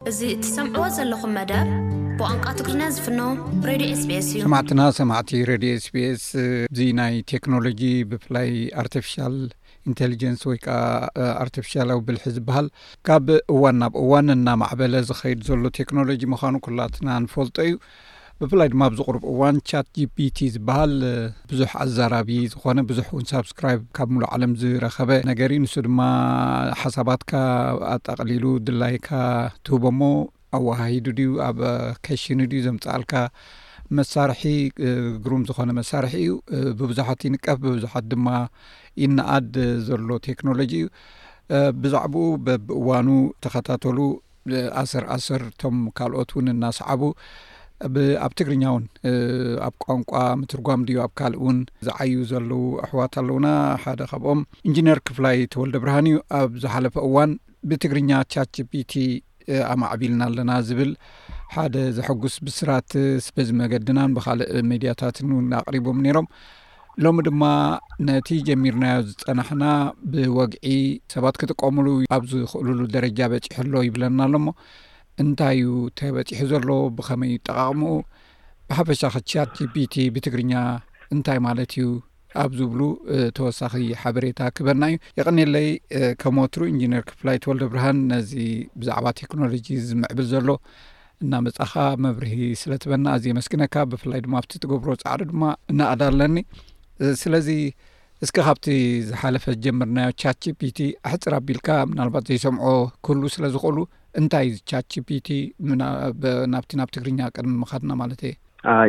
እዚ እትሰምዕዎ ዘለኹም መደብ ብቋንቋ ትግርኛ ዝፍኖ ሬድዮ ኤስቢኤስ እዩ። ሰማዕትና ሰማዕቲ ሬድዮ ኤስቢኤስ እዚ ናይ ቴክኖሎጂ ብፍላይ ኣርቲፊሻል ኢንቴሊጀንስ ወይ ከዓ ኣርቲፊሻላዊ ብልሒ ዝበሃል ካብ እዋን ናብ እዋን እናማዕበለ ዝኸይድ ዘሎ ቴክኖሎጂ ምዃኑ ኩላትና ንፈልጦ እዩ። ብፍላይ ድማ ኣብዚ ቅሩብ እዋን ቻት ጂፒቲ ዝበሃል ብዙሕ ኣዛራቢ ዝኾነ ብዙሕ እውን ሳብስክራይብ ካብ ምሉእ ዓለም ዝረኸበ ነገር እዩ ንሱ ድማ ሓሳባትካ ኣጠቅሊሉ ድላይካ ትህቦ እሞ ኣወሃሂዱ ድዩ ኣብ ከሽኑ ድዩ ዘምፅኣልካ መሳርሒ ግሩም ዝኾነ መሳርሒ እዩ ብብዙሓት ይንቀፍ ብብዙሓት ድማ ይነኣድ ዘሎ ቴክኖሎጂ እዩ ብዛዕባኡ በብእዋኑ ተኸታተሉ ኣሰር ኣሰር እቶም ካልኦት እውን እናሰዓቡ ኣብ ትግርኛ እውን ኣብ ቋንቋ ምትርጓም ድዩ ኣብ ካልእ እውን ዝዓዩ ዘለዉ ኣሕዋት ኣለዉና ሓደ ካብኦም ኢንጂነር ክፍላይ ተወልደ ብርሃን እዩ ኣብ ዝሓለፈ እዋን ብትግርኛ ቻችፒቲ ኣማዕቢልና ኣለና ዝብል ሓደ ዘሐጉስ ብስራት በዚ መገድናን ብካልእ ሜድያታትን እውን ኣቅሪቦም ነይሮም ሎሚ ድማ ነቲ ጀሚርናዮ ዝፀናሕና ብወግዒ ሰባት ክጥቀምሉ ኣብ ዝኽእልሉ ደረጃ በፂሑ ኣሎ ይብለና ኣሎሞ እንታይ ዩ ተበፂሑ ዘሎ ብኸመይ ይጠቃቅምኡ ብሓፈሻ ክቻት ጂፒቲ ብትግርኛ እንታይ ማለት እዩ ኣብ ዝብሉ ተወሳኺ ሓበሬታ ክበና እዩ የቀኒለይ ከም ወትሩ ኢንጂነር ክፍላይ ተወልደ ብርሃን ነዚ ብዛዕባ ቴክኖሎጂ ዝምዕብል ዘሎ እናመጻኻ መብርሂ ስለ ትበና ኣዝየ የመስግነካ ብፍላይ ድማ ኣብቲ ትገብሮ ጻዕሪ ድማ እናኣዳ ኣለኒ ስለዚ እስኪ ካብቲ ዝሓለፈ ጀምርናዮ ቻት ጂፒቲ ኣሕፅር ኣቢልካ ምናልባት ዘይሰምዖ ክህሉ ስለ ዝኽእሉ እንታይ እዩ ቻት ጂፒቲ ናብቲ ናብ ትግርኛ ቅድሚ ምኻድና ማለት እየ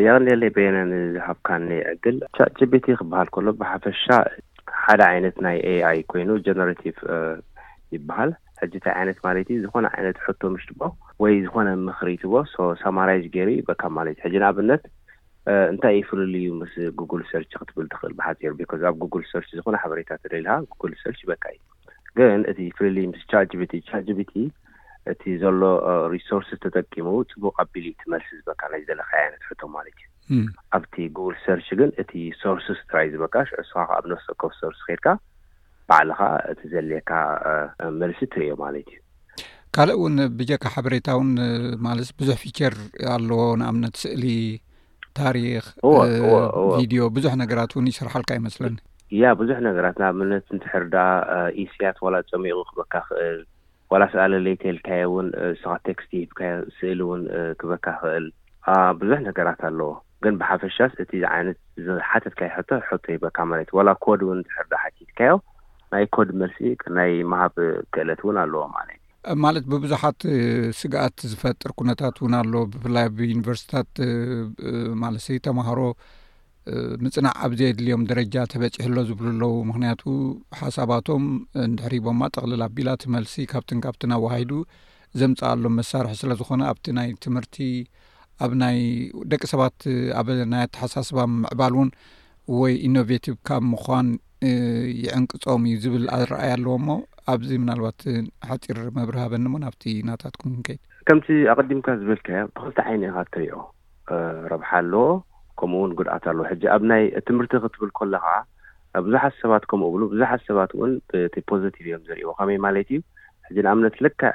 የቕልየለይ በየነ ንዝሃብካኒ ዕድል ቻት ጂፒቲ ክበሃል ከሎ ብሓፈሻ ሓደ ዓይነት ናይ ኤኣይ ኮይኑ ጀነሬቲቭ ይበሃል ሕጂ ታይ ዓይነት ማልት እዩ ዝኮነ ዓይነት ሕቶ ምሽ ትቦ ወይ ዝኮነ ምክሪ ትቦ so summarize ገሩ ይበካ ማልት ሕጂ ንኣብነት እንታይ እዩ ፍልልዩ ምስ google search ክትብል ትክእል ብሓጺሩ because ኣብ google search ዝኮነ ሓበሬታ ተደልካ google search ይበካ እዩ ግን እቲ ፍልልይ ምስ chat gpt chat gpt እቲ ዘሎ resources ተጠቂሙ ጽቡቅ ኣቢሉ እዩ እቲ መልሲ ዝበካ ናይ ዝደለካዮ ዓይነት ሕቶ ማልት እዩ ኣብቲ google search ግን እቲ sources ጥራይ እዩ ዝበካ ሽዑ ንስካ ከኣ ኣብ ነፍሲ ወከፍ source ከድካ ባዕልኻ እቲ ዘድልየካ መልሲ ትርእዮ ማለት እዩ። ካልእ እውን ብጀካ ሓበሬታ እውን ማለት ብዙሕ ፊቸር ኣለዎ ንኣብነት ስእሊ ታሪክ ቪድዮ ብዙሕ ነገራት እውን ይስርሓልካ ይመስለኒ። ያ ብዙሕ ነገራት ንኣብነት እንትሕርዳ ኢስያት ዋላ ጸሚቑ ክበካ ክእል ዋላስ ኣለለይ ተልካዮ ውን ንስኻ ቴክስቲ ሂብካዮ ስእሊ ውን ክበካ ይኽእል ኣኣ ብዙሕ ነገራት ኣለዎ ግን ብሓፈሻስ እቲ ዓይነት ዝሓተትካዮ ሕቶ ሕቶ ሂበካ ማለት ዋላ ኮድ ውን እንድሕር ዳኣ ሓቲትካዮ ናይ ኮድ መልሲ ናይ ምሃብ ክእለት ውን ኣለዎ ማለት እዩ። ማለት ብብዙሓት ስግኣት ዝፈጥር ኩነታት ውን ኣሎ ብፍላይ ኣብ ዩኒቨርሲታት ማለሰይ ተማሃሮ ምፅናዕ ኣብ ዘየድልዮም ደረጃ ተበፂሑ ኣሎ ዝብሉ ኣለዉ ምክንያቱ ሓሳባቶም እንድሕር ሂቦማ ጠቕልል ኣቢላ እቲ መልሲ ካብትን ካብትን ኣዋሃሂዱ ዘምፅኣሎም መሳርሒ ስለ ዝኾነ ኣብቲ ናይ ትምህርቲ ኣብ ናይ ደቂ ሰባት ኣብ ናይ ኣተሓሳስባ ምዕባል እውን ወይ ኢኖቬቲቭ ካብ ምዃን ይዕንቅፆም እዩ ዝብል ኣረኣይ ኣለዎ እሞ ኣብዚ ምናልባት ሓፂር መብርሃበኒ ሞ ናብቲ ናታትኩም ክንከይድ ከምቲ ኣቐዲምካ ዝበልካዮ ብክልቲ ዓይነ ኢኻ እትሪኦ ረብሓ ኣሎ ከምኡ ውን ጉድኣት ኣሎ ሕጂ ኣብ ናይ ትምህርቲ ክትብል ኮለኻ ብዙሓት ሰባት ከምኡ እብሉ ብዙሓት ሰባት ውን ብቲ ፖዘቲቭ እዮም ዝርእይዎ ከመይ ማለት እዩ ሕጂ ንኣብነት ልክዕ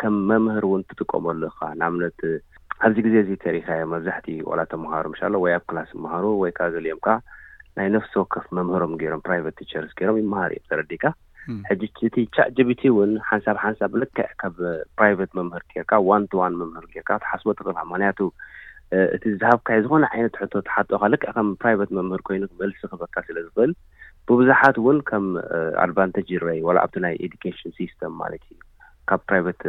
ከም መምህር ውን ትጥቀመሉ እኻ ንኣብነት ኣብዚ ግዜ እዚ ተሪኢካዮ መብዛሕትኡ ዋላ ተምሃሮ ምሽ ኣሎ ወይ ኣብ ክላስ ይምሃሩ ወይ ካኣ ገሊኦም ካኣ ናይ ነፍሲ ወከፍ መምህሮም ጌሮም ፕራይቨት ቲቸርስ ጌሮም ይምሃሩ እዮም ተረዲእካ። ሕጂ እቲ ቻት ጂቢቲ ውን ሓንሳብ ሓንሳብ ልክዕ ካብ ፕራይቨት መምህር ጌርካ ዋን ቱ ዋን መምህር ጌርካ ክትሓስቦ ትኽእል ኢኻ ምኽንያቱ እቲ ዝሃብካዮ ዝኾነ ዓይነት ሕቶ ትሓቶኻ ልክዕ ከም ፕራይቨት መምህር ኮይኑ መልሲ ክህበካ ስለ ዝኽእል ብብዙሓት ውን ከም ኣድቫንተጅ ይረኣይ ዋላ ኣብቲ ናይ ኤዱኬሽን ሲስተም ማለት እዩ ካብ ፕራይቨት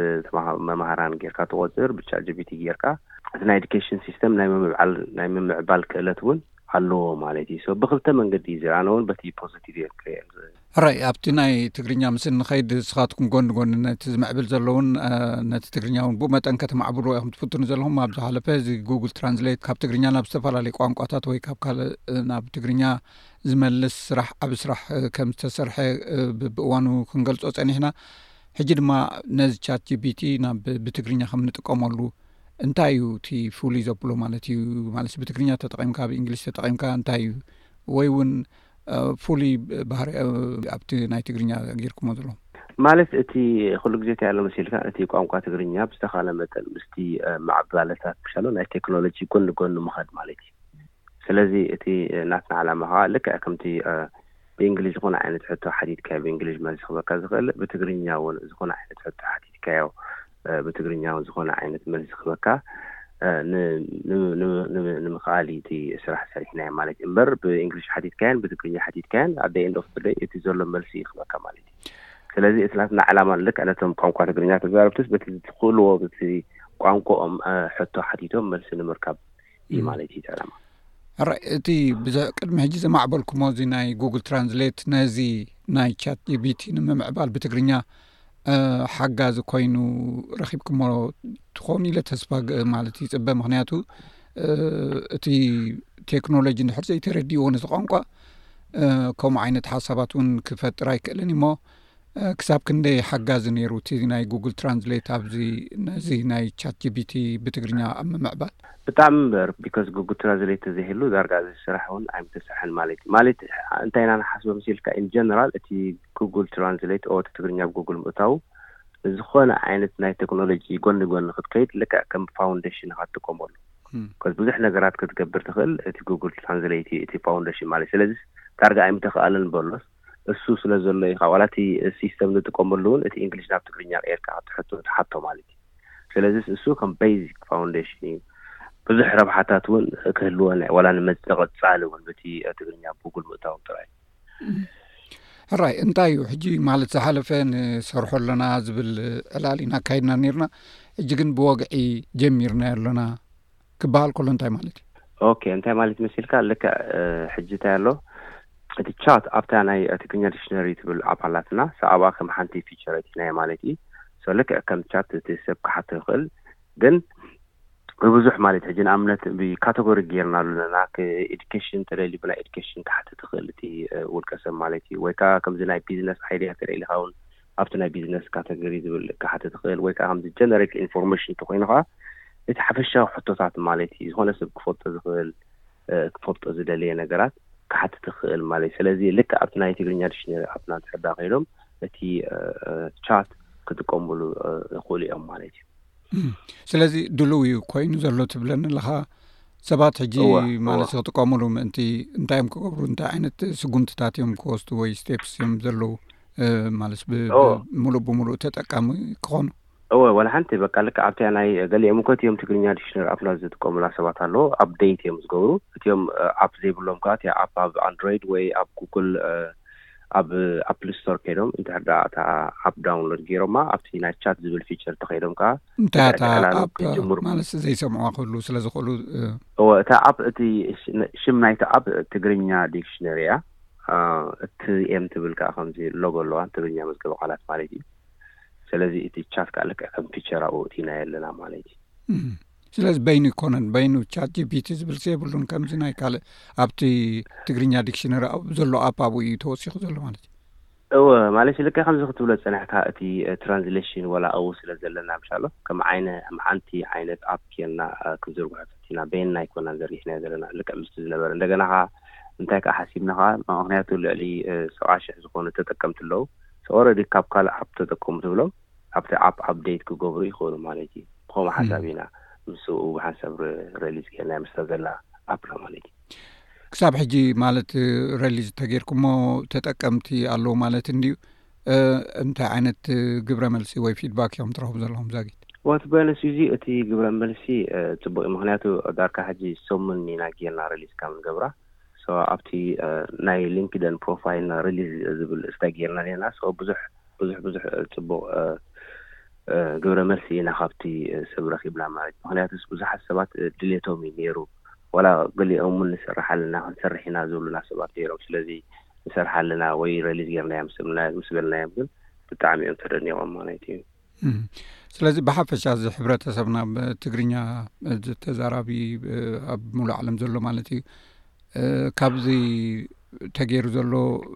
መማህራን ጌርካ ትቆጽር ብቻት ጂቢቲ ጌርካ እቲ ናይ ኤዱኬሽን ሲስተም ናይ ምምዕዓል ናይ ምምዕባል ክእለት ውን ኣለዎ ማለት እዩ ሶ ብክልተ መንገዲ እዩ ዝርኣ ኣነ ውን በቲ ፖዘቲቭ እዮም ክሪኤ ሕራይ ኣብቲ ናይ ትግርኛ ምስ እንኸይድ ንስኻትኩም ጎኒ ጎኒ ነቲ ዝምዕብል ዘለውን ነቲ ትግርኛ እውን ብኡ መጠን ከተማዕብልዎ ኢኹም ትፍትኑ ዘለኹም ኣብ ዝሓለፈ እዚ ጉግል ትራንስሌት ካብ ትግርኛ ናብ ዝተፈላለዩ ቋንቋታት ወይ ካብ ካልእ ናብ ትግርኛ ዝመልስ ስራሕ ዓብ ስራሕ ከም ዝተሰርሐ ብብእዋኑ ክንገልፆ ፀኒሕና ሕጂ ድማ ነዚ ቻት ጂቢቲ ናብ ብትግርኛ ከም ንጥቀመሉ እንታይ እዩ እቲ ፍሉይ ዘብሎ ማለት እዩ ማለት ብትግርኛ ተጠቂምካ ብእንግሊዝ ተጠቂምካ እንታይ እዩ ወይ እውን ፍሉይ ባህሪ ኣብቲ ናይ ትግርኛ ጌርኩሞ ዘለኹም? ማለት እቲ ኩሉ ግዜ እንታይ ኣሎ መሲልካ እቲ ቋንቋ ትግርኛ ብዝተኻለ መጠን ምስቲ ምዕባለታት ምሻሎ ናይ ቴክኖሎጂ ጎኒ ጎኒ ምኻድ ማለት እዩ። ስለዚ እቲ ናትና ዓላማ ከኣ ልክዕ ከምቲ ብእንግሊዝ ዝኾነ ዓይነት ሕቶ ሓቲትካዮ ብእንግሊዝ መልሲ ክህበካ ዝኽእል ብትግርኛ እውን ዝኾነ ዓይነት ሕቶ ሓቲትካዮ ብትግርኛውን ዝኾነ ዓይነት መልሲ ክህበካ ንምኽኣል እዩ እቲ ስራሕ ሰሪሕናዮ ማለት እዩ እምበር ብእንግሊሽ ሓቲትካዮን ብትግርኛ ሓቲትካዮን ኣደ ኤንድ ኦፍ ደይ እቲ ዘሎ መልሲ እዩ ክህበካ ማለት እዩ ስለዚ እቲ ናትና ዕላማ ልክዕ ነቶም ቋንቋ ትግርኛ ተዛረብትስ በቲ ዝኽእልዎ በቲ ቋንቋኦም ሕቶ ሓቲቶም መልሲ ንምርካብ እዩ ማለት እዩ ዕላማ ራይ እቲ ቅድሚ ሕጂ ዘማዕበልኩሞ እዚ ናይ ጉግል ትራንስሌት ነዚ ናይ ቻት ጂቢቲ ንምምዕባል ብትግርኛ ሓጋዚ ኮይኑ ረኪብኩሞ ትኾኑ ኢለ ተስፋ ማለት ይፅበ ምክንያቱ እቲ ቴክኖሎጂ ንድሕር ዘይተረድእዎ ነቲ ቋንቋ ከምኡ ዓይነት ሓሳባት እውን ክፈጥር ኣይክእልን እዩሞ ክሳብ ክንደይ ሓጋዚ ነይሩ እቲ ናይ ጉግል ትራንስሌት ኣብዚ ነዚ ናይ ቻት ጂቢቲ ብትግርኛ ኣብ ምምዕባል ብጣዕሚ ምበር ቢካስ ጉግል ትራንስሌት ተዘይህሉ ዳርጋ እዚ ስራሕ እውን ኣይምተሰርሐን ማለት እዩ ማለት እንታይ ኢና ንሓስቦ መሲልካ ኢንጀነራል እቲ ጉጉል ትራንስሌት ኦቲ ትግርኛ ብ ጉጉል ምእታዉ ንዝኾነ ዓይነት ናይ ተክኖሎጂ ጎኒ ጎኒ ክትከይድ ልክዕ ከም ፋዉንደሽን ኢኻ ትጥቀመሉ ቢኮዝ ብዙሕ ነገራት ክትገብር ትኽእል እቲ ጉጉል ትራንስሌት እዩ እቲ ፋዉንደሽን ማለት ስለዚስ ዳርጋ ኣይምተኽኣለን በሎስ እሱ ስለ ዘሎ ኢኻ ዋላ እቲ ሲስተም ንጥቀመሉ እዉን እቲ ኢንግሊሽ ናብ ትግርኛ ቀይርካ ክትሕቶ ትሓቶ ማለት እዩ ስለዚስ እሱ ከም በይዚክ ፋዉንደሽን እዩ ብዙሕ ረብሓታት እዉን ክህልዎ ዋላ ንመጻኢ ቀጻሊ እዉን በቲ ትግርኛ ብ ጉጉል ምእታዉ ጥራይ። ሕራይ እንታይ እዩ ሕጂ ማለት ዝሓለፈ ንሰርሖ ኣሎና ዝብል ዕላል ኢና ኣካይድና ነርና ሕጂ ግን ብወግዒ ጀሚርናዮ ኣሎና ክበሃል ከሎ እንታይ ማለት እዩ ኦኬ እንታይ ማለት መሲልካ ልክ ሕጂ እንታይ ኣሎ እቲ ቻት ኣብታ ናይ ትግርኛ ዲክሽነሪ ትብል ኣብ ኣላትና ሰኣብኣ ከም ሓንቲ ፊቸር ኣቲናዮ ማለት እዩ ሰልክ ከም ቻት እቲ ሰብ ክሓቶ ይኽእል ግን ብብዙሕ ማለት ሕጂ ንኣብነት ብ ካተጎሪ ጌርናሉ ኣለና ብ ኤዱኬሽን ተደልዩ ብናይ ኤዱኬሽን ክሓትት ይኽእል እቲ ውልቀ ሰብ ማለት እዩ ወይ ከኣ ከምዚ ናይ ቢዝነስ ኣይድያ ተደሊኻ ውን ኣብቲ ናይ ቢዝነስ ካተጎሪ ዝብል ክሓትት ይኽእል ወይ ከኣ ከምዚ ጀነሪክ ኢንፎርሜሽን እንተኾይኑ ከኣ እቲ ሓፈሻዊ ሕቶታት ማለት እዩ ዝኾነ ሰብ ክፈልጦ ዝኽእል ክፈልጦ ዝደለየ ነገራት ክሓትት ይኽእል ማለት እዩ ስለዚ ልክዕ ኣብቲ ናይ ትግርኛ ዲክሽነሪ ኣፕና እንተሕዳ ከይዶም እቲ ቻት ክጥቀምሉ ይኽእሉ እዮም ማለት እዩ። ስለዚ ድሉው እዩ ኮይኑ ዘሎ ትብለኒ ኣለካ ሰባት ሕጂ ማለት ክጥቀምሉ ምእንቲ እንታይ እዮም ክገብሩ እንታይ ዓይነት ስጉምትታት እዮም ክወስዱ ወይ ስቴፕስ እዮም ዘለዉ ማለት ብምሉእ ብምሉእ ተጠቃሚ ክኾኑ እወ ዋላ ሓንቲ በቃ ልክ ኣብቲያ ናይ ገሊኦም እኮ እቲኦም ትግርኛ ዲክሽነሪ ኣፕላ ዝጥቀሙላ ሰባት ኣለ ኣብደይት እዮም ዝገብሩ እቲኦም ኣፕ ዘይብሎም ከዓ እ ኣፕ ኣብ ኣንድሮይድ ወይ ኣብ ጉግል ኣብ ኣፕል ስቶር ከይዶም እንተ ደኣ እታ ኣፕ ዳውንሎድ ገይሮማ ኣብቲ ናይ ቻት ዝብል ፊቸር ተኸይዶም ከዓ እንታይ ኣታ ክጅምሩ ማለት ዘይሰምዑዋ ክህሉ ስለ ዝኽእሉ እወ እታ ኣፕ እቲ ሽም ናይቲ ኣፕ ትግርኛ ዲክሽነሪ እያ እቲ ኤም ትብል ከዓ ከምዚ ሎጎ ኣለዋ ትግርኛ መዝገበ ቃላት ማለት እዩ ስለዚ እቲ ቻት ከዓ ልክዕ ከም ፊቸር ኣብኡ እቲናዮ ኣለና ማለት እዩ ስለዚ በይኑ ይኮነን በይኑ ቻት ጂፒቲ ዝብል የብሉን ከምዚ ናይ ካልእ ኣብቲ ትግርኛ ዲክሽነሪ ዘሎ ኣፓብ እዩ ተወሲኩ ዘሎ ማለት እዩ እወ ማለት ልካ ከምዚ ክትብሎ ዝፀናሕካ እቲ ትራንስሌሽን ዋላ ኣብኡ ስለ ዘለና ምሻሎ ከም ዓይነ ሓንቲ ዓይነት ኣፕ ኬና ክንዝርግሖ ፈቲና በይንና ኣይኮናን ዘርጊሕናዮ ዘለና ልክዕ ምስቲ ዝነበረ እንደገና ከዓ እንታይ ከዓ ሓሲብና ከዓ ምክንያቱ ልዕሊ ሰብዓ ሽሕ ዝኾኑ ተጠቀምቲ ኣለዉ ሰ ኦረዲ ካብ ካልእ ኣፕ ተጠቀሙ ትብሎም ኣብቲ ኣፕ ኣፕደይት ክገብሩ ይኽእሉ ማለት እዩ። ብኸምኡ ሓሳብ ኢና ምስ ኡብ ሓንሳብ ረሊዝ ጌርናዮ ምስታ ዘላ ኣፕና ማለት እዩ። ክሳብ ሕጂ ማለት ረሊዝ ተጌርኩሞ ተጠቀምቲ ኣለዉ ማለት እንድዩ። እንታይ ዓይነት ግብረ መልሲ ወይ ፊድባክ እዮም ትረኽቡ ዘለኹም ዛጊት? እወ እቲ በለስ እዩ እዚ እቲ ግብረ መልሲ ጽቡቕ እዩ ምኽንያቱ ዳርካ ሕጂ ሰሙን ኢና ጌርና ረሊዝ ካብ ንገብራ so ኣብቲ ናይ ሊንክደን ፕሮፋይልና ረሊዝ ዝብል እስታ ጌርና ኔርና so ብዙሕ ብዙሕ ብዙሕ ጽቡቕ ግብረ መልሲ ኢና ካብቲ ሰብ ረኺብና ማለት እዩ። ምኽንያቱስ ብዙሓት ሰባት ድሌቶም እዩ ነይሩ ዋላ ገሊኦም እውን ንሰርሕ ኣለና ክንሰርሕ ኢና ዝብሉና ሰባት ነይሮም ስለዚ ንሰርሕ ኣለና ወይ ረሊዝ ጌርናዮ ምስ በልናዮም ግን ብጣዕሚ እዮም ተደኒቖም ማለት እዩ። ስለዚ ብሓፈሻ እዚ ሕብረተሰብና ትግርኛ ተዛራቢ ኣብ ሙሉእ ዓለም ዘሎ ማለት እዩ ካብዚ ተገይሩ ዘሎ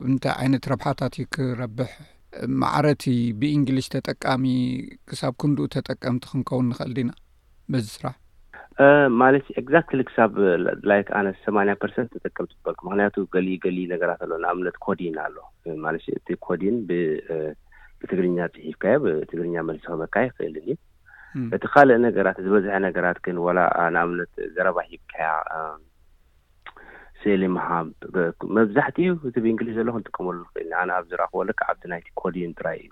እንታይ ዓይነት ረብሓታት እዩ ክረብሕ ማዕረቲ ብእንግሊሽ ተጠቃሚ ክሳብ ክንድኡ ተጠቀምቲ ክንከውን ንኽእል ዲና በዚ ስራሕ ማለት ኤግዛክትሊ ክሳብ ላይክ ኣነ ሰማንያ ፐርሰንት ተጠቀምቲ ዝበልኩ ምክንያቱ ገሊ ገሊ ነገራት ኣሎ ንኣብነት ኮዲን ኣሎ ማለት እቲ ኮዲን ብትግርኛ ፅሒፍካዮ ብትግርኛ መልሲ ክበካ ይኽእልን እዩ እቲ ካልእ ነገራት ዝበዝሐ ነገራት ግን ዋላ ንኣብነት ዘረባ ሂብካያ ስእሊ ምሃብ ብ መብዛሕቲኡ እቲ ብእንግሊዝ ዘሎ ክንጥቀመሉ ንኽእል ኢና። ኣነ ኣብ ዝረኣኽዎ ልክዕ ኣብቲ ናይቲ ኮዲን ጥራይ እዩ።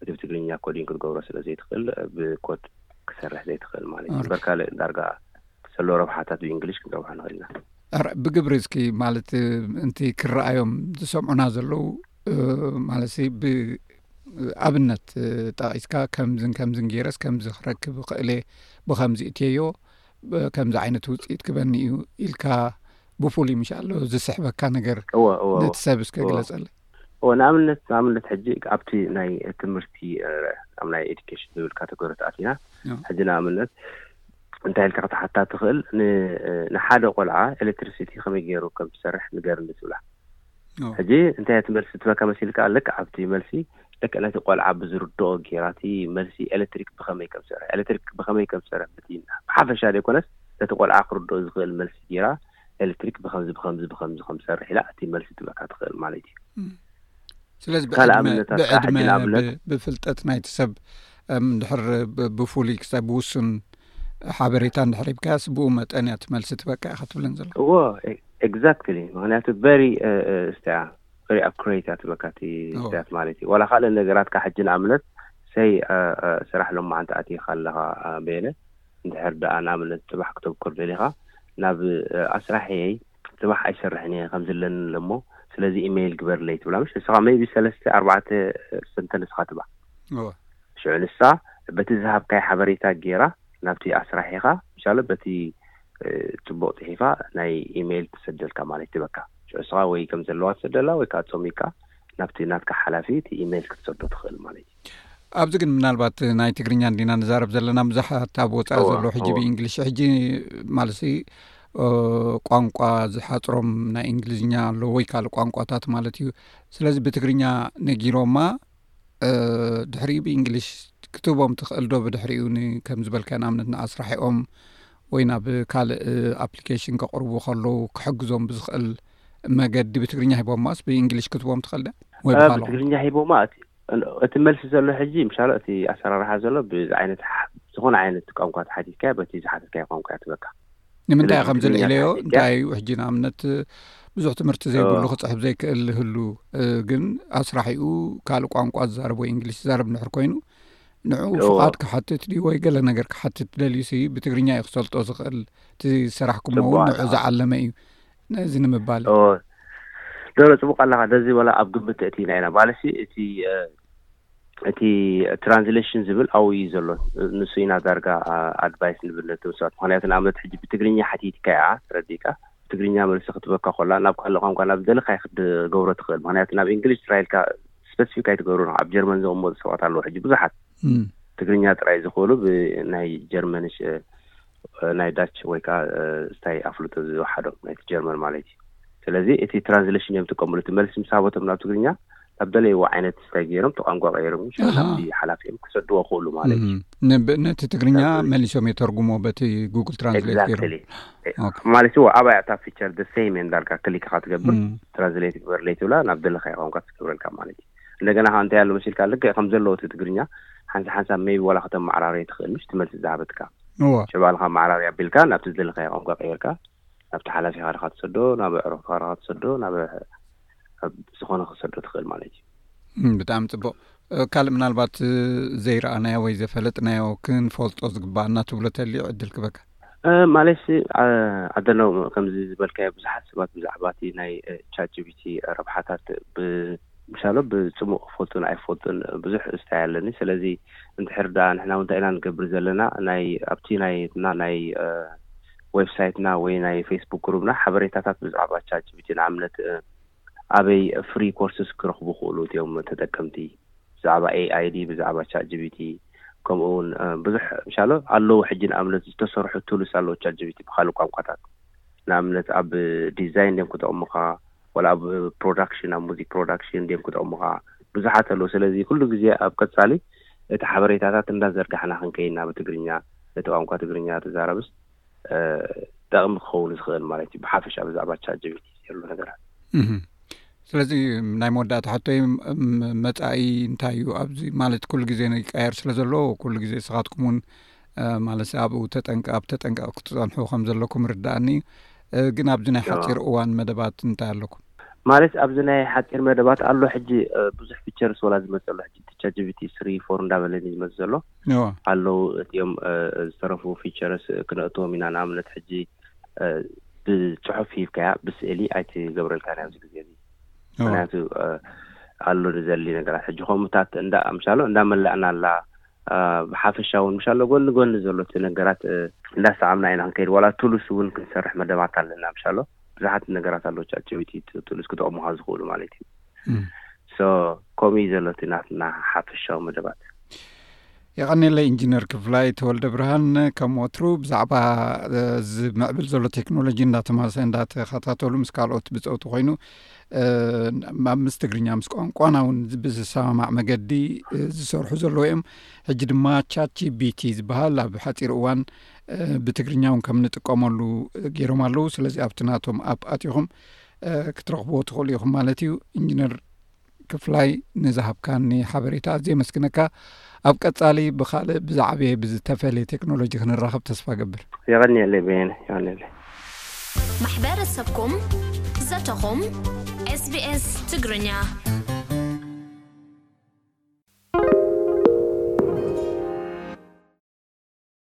እቲ ብትግርኛ ኮዲን ክትገብሮ ስለ ዘይትኽእል ብኮድ ክሰርሕ ዘይትኽእል ማለት እዩ። እምበር ካልእ ዳርጋ ዘሎ ረብሓታት ብእንግሊሽ ክንረብሖ ንኽእል ኢና። ኣረ ብግብሪ እስኪ ማለት እንቲ ክረኣዮም ዝሰምዑና ዘለዉ ማለት ሲ ብ ኣብነት ጠቒስካ ከምዝን ከምዝን ገይረስ ከምዚ ክረክብ እኽእልየ ብኸምዚ እትየዮ ከምዚ ዓይነት ውፅኢት ክበኒ እዩ ኢልካ ብፍሉይ ምሻ ኣሎ ዝስሕበካ ነገር ነቲ ሰብ እስከ ግለፀለይ ንኣብነት ንኣብነት ሕጂ ኣብቲ ናይ ትምህርቲ ኣብ ናይ ኤዱኬሽን ዝብል ካተጎሪ ተኣቲና ሕጂ ንኣብነት እንታይ ኢልካ ክትሓታ ትኽእል ንሓደ ቆልዓ ኤሌክትሪሲቲ ከመይ ገይሩ ከም ዝሰርሕ ንገርኒ ትብላ ሕጂ እንታይ እያ እቲ መልሲ ትበካ መሲልካ ልክዕ ኣብቲ መልሲ ልክዕ ነቲ ቆልዓ ብዝርድኦ ጌራ እቲ መልሲ ኤለትሪክ ብኸመይ ከም ዝሰርሕ ኤለትሪክ ብኸመይ ከም ዝሰርሕ በቲ ብሓፈሻ ዘይኮነስ ነቲ ቆልዓ ክርድኦ ዝኽእል መልሲ ጌራ ኤለትሪክ ብኸምዚ ብኸምዚ ብኸምዚ ከም ዝሰርሕ ኢላ እቲ መልሲ ትበካ ትኽእል ማለት እዩ ስለዚ ካልእ ብዕድመ ኣብነታት ከዓ ሕጂ ብዕድመ ንኣብነት ብ- ብፍልጠት ናይቲ ሰብ እም፣ ድሕር ብ- ብፍሉይ ክሳብ ብውሱን ሓበሬታ እንድሕሪብካያስ ብኡ መጠን እያ ትመልሲ ትበቃ እያ ከትብለን ዘሎ እዎ ኤግዛክትሊ ምክንያቱ ቨሪ ስትያ ቨሪ ኣኩሬት እያ ትበካ እቲ ስትያት ማለት እዩ ዋላ ካልእ ነገራትካ ሕጂ ንኣብነት ሰይ ስራሕ ሎማዓንቲ ኣትኻ ኣለኻ ቤለ እንድሕር ደኣ ንኣብነት ፅባሕ ክተብኩር ደሊኻ ናብ ኣስራሕየይ ጽባሕ ኣይሰርሕን እየ ከምዚ ኣለኒ ኣለሞ ስለዚ ኢመይል ግበርለይ ትብላ ምሽ ንስኻ መይቢ ሰለስተ ኣርባዕተ ሰምተ ንስኻ ትባ እወ ሽዑ ንሳ በቲ ዝሃብካዮ ሓበሬታ ጌራ ናብቲ ኣስራሒኻ ምሻለ በቲ ጽቡቕ ጽሒፋ ናይ ኢመይል ትሰደልካ ማለት ትበካ ሽዑ ንስኻ ወይ ከም ዘለዋ ትሰደላ ወይ ከኣ ጾሚካ ናብቲ ናትካ ሓላፊ እቲ ኢመይል ክትሰዶ ትኽእል ማለት እዩ። ኣብዚ ግን ምናልባት ናይ ትግርኛ እንዲና ንዛረብ ዘለና ብዙሓት ኣብ ወፃኢ ዘሎ ሕጂ ብእንግሊሽ ሕጂ ማለት ቋንቋ ዝሓፅሮም ናይ እንግሊዝኛ ኣለ ወይ ካልእ ቋንቋታት ማለት እዩ ስለዚ ብትግርኛ ነጊሮማ ድሕሪ ብእንግሊሽ ክትህቦም ትኽእል ዶ ብድሕሪ ዩ ከም ዝበልካ ንኣብነት ንኣስራሒኦም ወይ ናብ ካልእ ኣፕሊኬሽን ከቕርቡ ከለዉ ክሕግዞም ብዝኽእል መገዲ ብትግርኛ ሂቦማስ ብእንግሊሽ ክትቦም ትኽእል ደ ወይብትግርኛ ሂቦማ እቲ መልሲ ዘሎ ሕጂ ምሻሎ እቲ ኣሰራርሓ ዘሎ ብዝዓይነት ዝኾነ ዓይነት ቋንቋ ተሓቲትካዮ በቲ ዝሓተትካዮ ቋንቋ የእትወካ። ንምንታይ ስለዚ ከምዚ ትግርኛ ንኢለዮ ተሓቲትካ እንታይ እዩ ሕጂ ንኣብነት ብዙሕ ትምህርቲ ዘይብሉ ኦ፣ ክጽሕፍ ዘይክእል ዝህሉ እ፣ ግን ኣስራሒኡ ካልእ ቋንቋ ዝዛረብ ወይ እንግሊሽ ዝዛረብ እንድሕር ኮይኑ ንዕኡ እዎ ፍቓድ ክሓትት ድዩ ወይ ገለ ነገር ክሓትት ደልዩሲ ብትግርኛ እዩ ክሰልጦ ዝኽእል እቲ ሰራሕኩሞ ጽቡቕ እውን ንዕኡ ኣለኻ። ዝዓለመ እዩ ነዚ ንምባል። እወ ዶረ ጽቡቅ ኣለኻ ነዚ ወላ ኣብ ግምት ተእቲና ኢና ማለትሲ እቲ እቲ ትራንስሌሽን ዝብል ኣዉ እዩ ዘሎ ንሱ ኢና ዳርጋ ኣድቫይስ ንብል ነቶም ሰባት ምኽንያቱ ንኣብነት ሕጂ ብትግርኛ ሓቲትካ እያ ተረዲእካ ብትግርኛ መልሲ ክትበካ ኮላ ናብ ካልእ ቋንቋ ናብ ዝደለካዮ ክትገብሮ ትኽእል ምኽንያቱ ናብ እንግሊሽ ጥራይ ኢልካ ስፐሲፊክ ኣይትገብሩን ኣብ ጀርመን ዝቕመጡ ሰባት ኣለዉ ሕጂ ብዙሓት ትግርኛ ጥራይ ዝኽእሉ ብናይ ጀርመንሽ ናይ ዳች ወይ ከኣ ስታይ ኣፍልጦ ዝወሓዶም ናይቲ ጀርመን ማለት እዩ። ስለዚ እቲ ትራንስሌሽን እዮም ዝጥቀምሉ። እቲ መልሲ ምስ ሃበቶም ናብ ትግርኛ ናብ ደለይዎ ዓይነት ስታይ ገይሮም እቲ ቋንቋ ቀይሮም ግን ሽዑ ናብቲ ሓላፊ እዮም ክሰድዎ ይኽእሉ ማለት እዩ። ን- ነቲ ትግርኛ መሊሶም የተርጉሞ በቲ ጉግል ትራንስሌት ገይሮም ኤግዛክትሊ ማለት እዩ። ኣባይ ኣታ ፊቸር the same እንዳልካ ክሊክ ኢኻ ትገብር ትራንስሌት ግበርለይ ትብላ ናብ ደለኻዮ ቋንቋ ትገብረልካ ማለት እዩ። እንደገና ከኣ እንታይ ኣሎ መሲልካ ልክዕ ከም ዘለዎ እቲ ትግርኛ ሓንሳብ ሓንሳብ ሜይቢ ዋላ ከተመዓራርዮ ትኽእል ምሽ እቲ መልሲ ዝሃበትካ እወ ሽዑ ባዕልኻ ኣመዓራርያ ኣቢልካ ናብቲ ዝደለኻዮ ቋንቋ ቀይርካ ናብቲ ሓላፊኻ ድኻ ትሰዶ ናብ ኣዕሩኽትኻ ድኻ ትሰዶ ናብ ኣብ ዝኾነ ክትሰዶ ትኽእል ማለት እዩ እም፣ ብጣዕሚ ጽቡቕ እ፣ ካልእ ምናልባት እ፣ ዘይረኣናዮ ወይ ዘፈለጥናዮ ክንፈልጦ ዝግባኣና ትብሎ ተልዩ ዕድል ክበካ ማለይ ሲ ኣደነው ከምዚ ዝበልካዮ ብዙሓት ሰባት ብዛዕባ እቲ ናይ ቻትጂቢቲ ረብሓታት ብምሻሎ ብፅሙቕ ክፈልጡን ኣይፈልጡን ብዙሕ እስታይ ኣለኒ ስለዚ እንድሕር ዳ ንሕና እውን እንታይ ኢና ንገብር ዘለና ናይ ኣብቲ ናይና ናይ ዌብሳይትና ወይ ናይ ፌስቡክ ግሩብና ሓበሬታታት ብዛዕባ ቻትጂቢቲ ንኣብነት ኣበይ ፍሪ ኮርስስ ክረኽቡ ክእሉ እትዮም ተጠቀምቲ ብዛዕባ AI ድዪ ብዛዕባ chatgpt ከምኡ ውን ብዙሕ ምሻሎ ኣለዉ ሕጂ ንኣብነት ዝተሰርሑ ቱልስ ኣለዉ chatgpt ብኻልእ ቋንቋታት ንኣብነት ኣብ ዲዛይን ድዮም ክጠቕሙኻ ወላ ኣብ ፕሮዳክሽን ኣብ ሙዚክ ፕሮዳክሽን ድዮም ክጠቕሙኻ ብዙሓት ኣለዉ ስለዚ ኩሉ ግዜ ኣብ ቀጻሊ እቲ ሓበሬታታት እንዳዘርጋሕና ክንከይድ ኢና ብትግርኛ እቲ ቋንቋ ትግርኛ ትዛረብስ ጠቕሚ ክኸውን ዝኽእል ማለት እዩ ብሓፈሻ ብዛዕባ ቻት ጅብቲ ዘሎ ነገራት ስለዚ ናይ መወዳእታ ሕቶ መፃኢ እንታይ እዩ ኣብዚ ማለት ኩሉ ግዜ ይቀየር ስለ ዘሎ ኩሉ ግዜ ስኻትኩም እውን ማለት ኣብኡ ተጠንቀ ኣብ ተጠንቀቕ ክትፀንሑ ከም ዘለኩም ርዳእኒ ግን ኣብዚ ናይ ሓፂር እዋን መደባት እንታይ ኣለኩም ማለት ኣብዚ ናይ ሓፂር መደባት ኣሎ ሕጂ ብዙሕ ፊቸርስ ወላ ዝመፀ ኣሎ ሕጂ ቻት ጅብቲ ስሪ ፎር እንዳበለኒ ዝመፅ ዘሎ ኣለዉ እቲኦም ዝተረፉ ፊቸርስ ክነእትዎም ኢና ንኣብነት ሕጂ ብጽሑፍ ሂብካያ ብስእሊ ኣይትገብረልካን እያ ኣብዚ ግዜ እዚ ምክንያቱ ኣሎ ንዘሊ ነገራት ሕጂ ከምኡታት እንዳ ምሻሎ እንዳመላእና ኣላ ብሓፈሻ እውን ምሻሎ ጎኒ ጎኒ ዘሎ እቲ ነገራት እንዳሰዓብና ኢና ክንከይድ ዋላ ቱሉስ እውን ክንሰርሕ መደባት ኣለና ምሻሎ ብዙሓት ነገራት ኣለዉ ቻት ጂቢቲ ቱሉስ ክጠቕሙካ ዝኽእሉ ማለት እዩ ሶ ከምኡ እዩ ዘሎ እቲ ናትና ሓፈሻዊ መደባት የቐኔለይ ኢንጂነር ክፍላይ ተወልደ ብርሃን ከም ወትሩ ብዛዕባ ዝምዕብል ዘሎ ቴክኖሎጂ እንዳተማሰ እንዳተኸታተሉ ምስ ካልኦት ብፀውቲ ኮይኑ ኣብ ምስ ትግርኛ ምስ ቋንቋና እውን ብዝሰማማዕ መገዲ ዝሰርሑ ዘለዎ እዮም ሕጂ ድማ ቻቺ ቢቲ ዝበሃል ኣብ ሓፂር እዋን ብትግርኛ እውን ከም ንጥቀመሉ ገይሮም ኣለዉ ስለዚ ኣብቲ ናቶም ኣፕ ኣትኹም ክትረኽብዎ ትኽእሉ ኢኹም ማለት እዩ ኢንጂነር ክፍላይ ንዝሃብካኒ ሓበሬታ ኣዝ የመስግነካ ኣብ ቀፃሊ ብካልእ ብዛዕበየ ብዝተፈለየ ቴክኖሎጂ ክንራኸብ ተስፋ ገብር የቐኒየለይ በየነ የቐኒየለይ ማሕበረሰብኩም ዘተኹም ኤስቢኤስ ትግርኛ